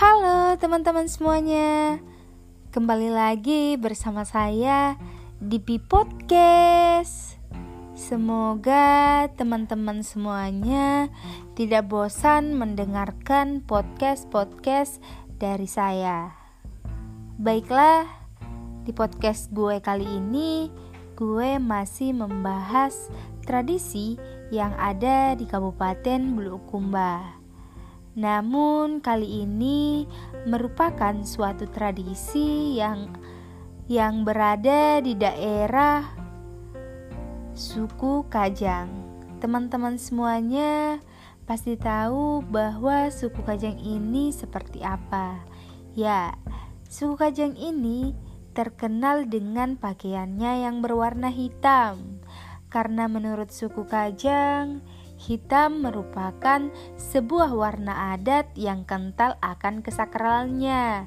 Halo teman-teman semuanya. Kembali lagi bersama saya di Pi Podcast. Semoga teman-teman semuanya tidak bosan mendengarkan podcast-podcast dari saya. Baiklah, di podcast gue kali ini gue masih membahas tradisi yang ada di Kabupaten Bulukumba namun kali ini merupakan suatu tradisi yang yang berada di daerah suku Kajang. Teman-teman semuanya pasti tahu bahwa suku Kajang ini seperti apa. Ya, suku Kajang ini terkenal dengan pakaiannya yang berwarna hitam. Karena menurut suku Kajang, Hitam merupakan sebuah warna adat yang kental akan kesakralnya.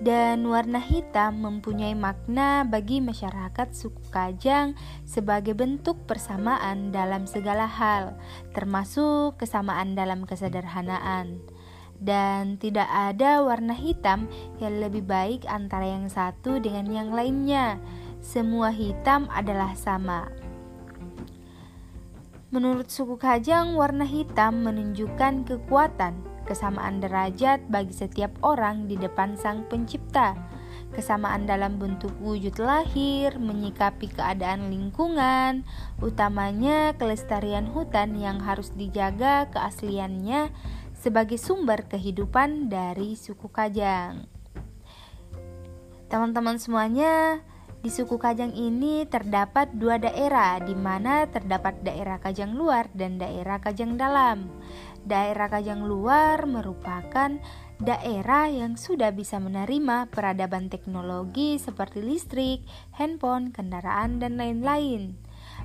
Dan warna hitam mempunyai makna bagi masyarakat suku Kajang sebagai bentuk persamaan dalam segala hal, termasuk kesamaan dalam kesederhanaan. Dan tidak ada warna hitam yang lebih baik antara yang satu dengan yang lainnya. Semua hitam adalah sama. Menurut suku Kajang, warna hitam menunjukkan kekuatan, kesamaan derajat bagi setiap orang di depan Sang Pencipta, kesamaan dalam bentuk wujud lahir, menyikapi keadaan lingkungan, utamanya kelestarian hutan yang harus dijaga keasliannya sebagai sumber kehidupan dari suku Kajang. Teman-teman semuanya, di suku Kajang ini terdapat dua daerah, di mana terdapat daerah Kajang luar dan daerah Kajang dalam. Daerah Kajang luar merupakan daerah yang sudah bisa menerima peradaban teknologi seperti listrik, handphone, kendaraan, dan lain-lain.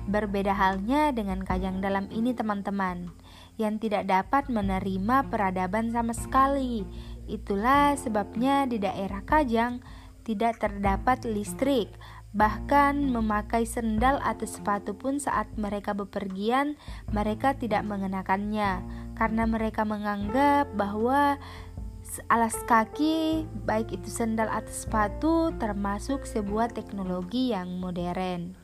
Berbeda halnya dengan Kajang dalam ini, teman-teman, yang tidak dapat menerima peradaban sama sekali. Itulah sebabnya di daerah Kajang tidak terdapat listrik, bahkan memakai sendal atau sepatu pun saat mereka bepergian, mereka tidak mengenakannya karena mereka menganggap bahwa alas kaki, baik itu sendal atau sepatu, termasuk sebuah teknologi yang modern.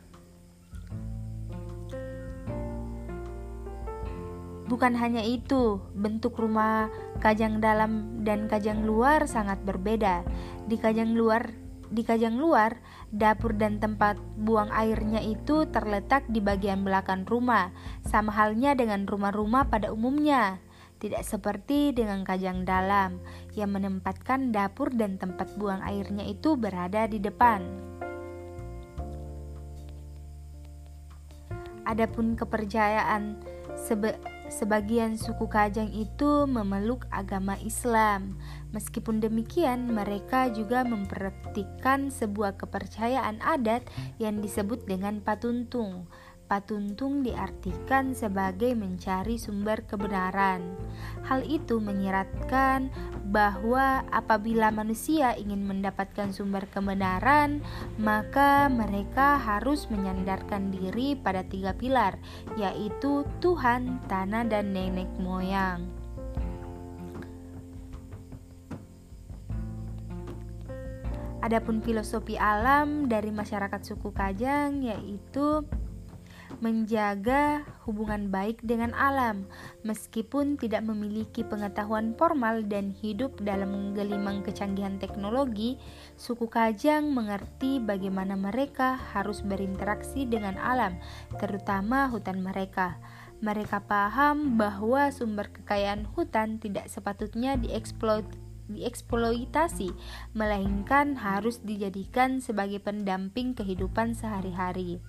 Bukan hanya itu, bentuk rumah kajang dalam dan kajang luar sangat berbeda. Di kajang luar, di kajang luar, dapur dan tempat buang airnya itu terletak di bagian belakang rumah, sama halnya dengan rumah-rumah pada umumnya. Tidak seperti dengan kajang dalam yang menempatkan dapur dan tempat buang airnya itu berada di depan. Adapun kepercayaan sebe Sebagian suku Kajang itu memeluk agama Islam. Meskipun demikian, mereka juga memperhatikan sebuah kepercayaan adat yang disebut dengan patuntung. Patuntung diartikan sebagai mencari sumber kebenaran. Hal itu menyiratkan bahwa apabila manusia ingin mendapatkan sumber kebenaran, maka mereka harus menyandarkan diri pada tiga pilar, yaitu Tuhan, tanah, dan nenek moyang. Adapun filosofi alam dari masyarakat suku Kajang yaitu menjaga hubungan baik dengan alam, meskipun tidak memiliki pengetahuan formal dan hidup dalam gelimang kecanggihan teknologi. Suku Kajang mengerti bagaimana mereka harus berinteraksi dengan alam, terutama hutan mereka. Mereka paham bahwa sumber kekayaan hutan tidak sepatutnya dieksploitasi dieksploitasi, melainkan harus dijadikan sebagai pendamping kehidupan sehari-hari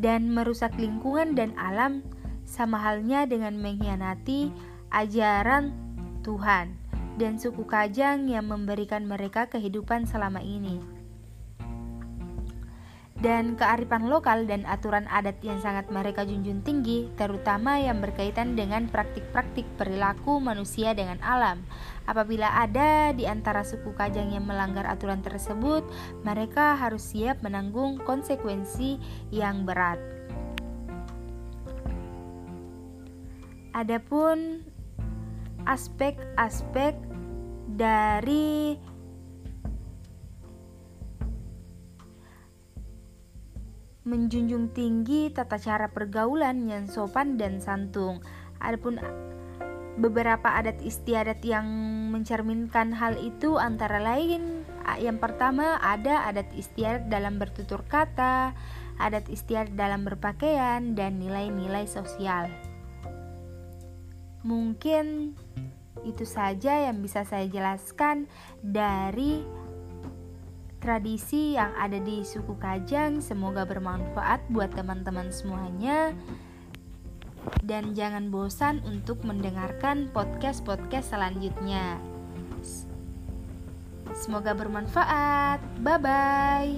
dan merusak lingkungan dan alam sama halnya dengan mengkhianati ajaran Tuhan dan suku Kajang yang memberikan mereka kehidupan selama ini dan kearifan lokal dan aturan adat yang sangat mereka junjung tinggi, terutama yang berkaitan dengan praktik-praktik perilaku manusia dengan alam. Apabila ada di antara suku Kajang yang melanggar aturan tersebut, mereka harus siap menanggung konsekuensi yang berat. Adapun aspek-aspek dari menjunjung tinggi tata cara pergaulan yang sopan dan santun. Adapun beberapa adat istiadat yang mencerminkan hal itu antara lain yang pertama ada adat istiadat dalam bertutur kata, adat istiadat dalam berpakaian dan nilai-nilai sosial. Mungkin itu saja yang bisa saya jelaskan dari tradisi yang ada di suku Kajang. Semoga bermanfaat buat teman-teman semuanya. Dan jangan bosan untuk mendengarkan podcast-podcast selanjutnya. Semoga bermanfaat. Bye bye.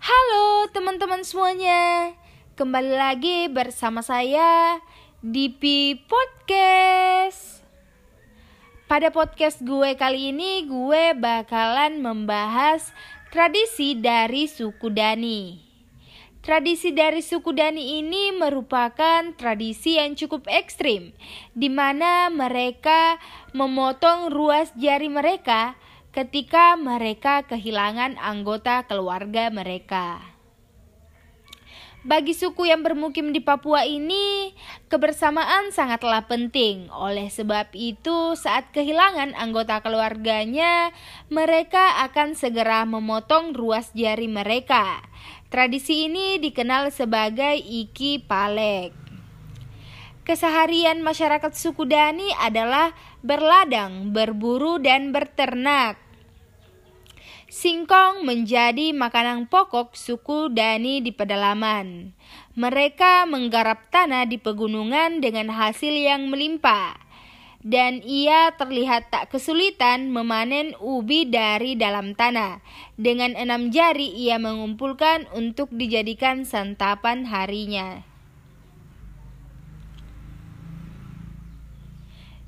Halo teman-teman semuanya. Kembali lagi bersama saya di Podcast. Pada podcast gue kali ini gue bakalan membahas tradisi dari suku Dani. Tradisi dari suku Dani ini merupakan tradisi yang cukup ekstrim, di mana mereka memotong ruas jari mereka ketika mereka kehilangan anggota keluarga mereka. Bagi suku yang bermukim di Papua ini, kebersamaan sangatlah penting. Oleh sebab itu, saat kehilangan anggota keluarganya, mereka akan segera memotong ruas jari mereka. Tradisi ini dikenal sebagai Iki Palek. Keseharian masyarakat suku Dani adalah berladang, berburu, dan berternak. Singkong menjadi makanan pokok suku Dani di pedalaman. Mereka menggarap tanah di pegunungan dengan hasil yang melimpah. Dan ia terlihat tak kesulitan memanen ubi dari dalam tanah. Dengan enam jari ia mengumpulkan untuk dijadikan santapan harinya.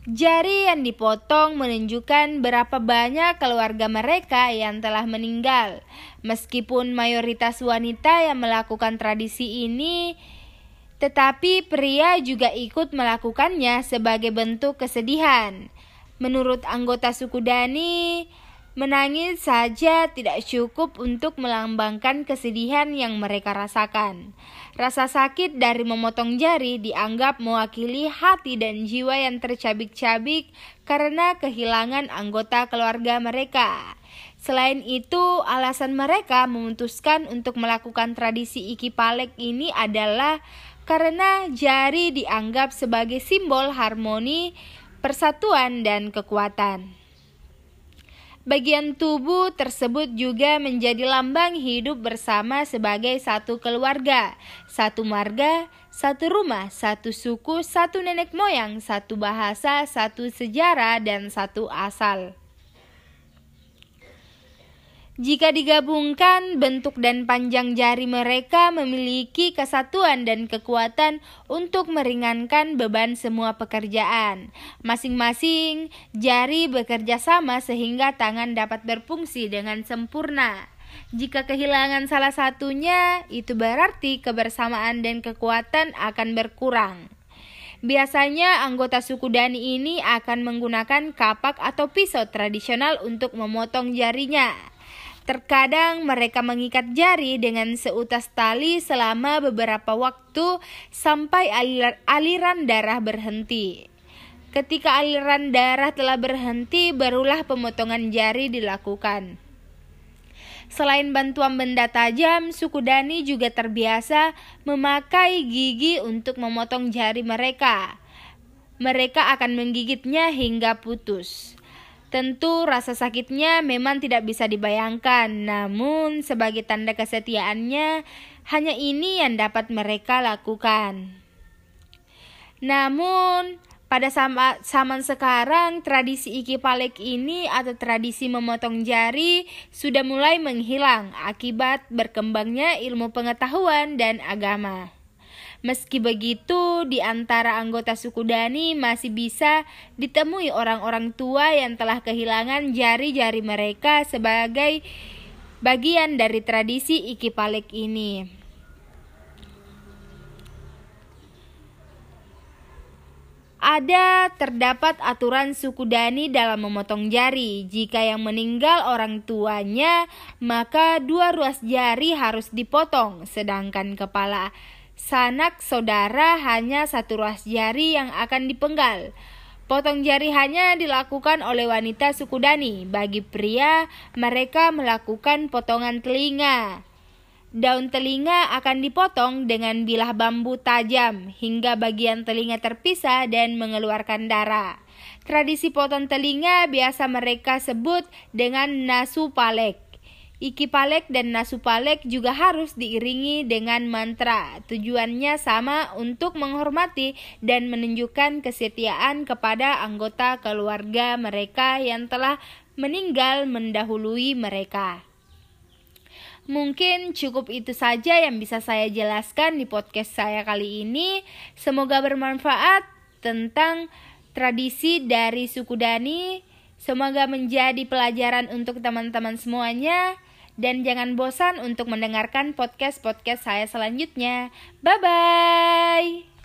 Jari yang dipotong menunjukkan berapa banyak keluarga mereka yang telah meninggal. Meskipun mayoritas wanita yang melakukan tradisi ini, tetapi pria juga ikut melakukannya sebagai bentuk kesedihan. Menurut anggota suku Dani, Menangis saja tidak cukup untuk melambangkan kesedihan yang mereka rasakan. Rasa sakit dari memotong jari dianggap mewakili hati dan jiwa yang tercabik-cabik karena kehilangan anggota keluarga mereka. Selain itu, alasan mereka memutuskan untuk melakukan tradisi iki palek ini adalah karena jari dianggap sebagai simbol harmoni, persatuan, dan kekuatan. Bagian tubuh tersebut juga menjadi lambang hidup bersama sebagai satu keluarga, satu marga, satu rumah, satu suku, satu nenek moyang, satu bahasa, satu sejarah, dan satu asal. Jika digabungkan, bentuk dan panjang jari mereka memiliki kesatuan dan kekuatan untuk meringankan beban semua pekerjaan. Masing-masing jari bekerja sama sehingga tangan dapat berfungsi dengan sempurna. Jika kehilangan salah satunya, itu berarti kebersamaan dan kekuatan akan berkurang. Biasanya anggota suku Dani ini akan menggunakan kapak atau pisau tradisional untuk memotong jarinya. Terkadang mereka mengikat jari dengan seutas tali selama beberapa waktu sampai aliran darah berhenti. Ketika aliran darah telah berhenti, barulah pemotongan jari dilakukan. Selain bantuan benda tajam, suku Dani juga terbiasa memakai gigi untuk memotong jari mereka. Mereka akan menggigitnya hingga putus. Tentu rasa sakitnya memang tidak bisa dibayangkan, namun sebagai tanda kesetiaannya, hanya ini yang dapat mereka lakukan. Namun, pada zaman sekarang, tradisi iki palek ini atau tradisi memotong jari sudah mulai menghilang akibat berkembangnya ilmu pengetahuan dan agama. Meski begitu, di antara anggota suku Dani masih bisa ditemui orang-orang tua yang telah kehilangan jari-jari mereka sebagai bagian dari tradisi Iki Palek ini. Ada terdapat aturan suku Dani dalam memotong jari. Jika yang meninggal orang tuanya, maka dua ruas jari harus dipotong, sedangkan kepala sanak saudara hanya satu ruas jari yang akan dipenggal. Potong jari hanya dilakukan oleh wanita suku Dani. Bagi pria, mereka melakukan potongan telinga. Daun telinga akan dipotong dengan bilah bambu tajam hingga bagian telinga terpisah dan mengeluarkan darah. Tradisi potong telinga biasa mereka sebut dengan nasu palek. Iki palek dan nasu palek juga harus diiringi dengan mantra. Tujuannya sama untuk menghormati dan menunjukkan kesetiaan kepada anggota keluarga mereka yang telah meninggal mendahului mereka. Mungkin cukup itu saja yang bisa saya jelaskan di podcast saya kali ini. Semoga bermanfaat tentang tradisi dari suku Dani. Semoga menjadi pelajaran untuk teman-teman semuanya. Dan jangan bosan untuk mendengarkan podcast-podcast saya selanjutnya. Bye bye.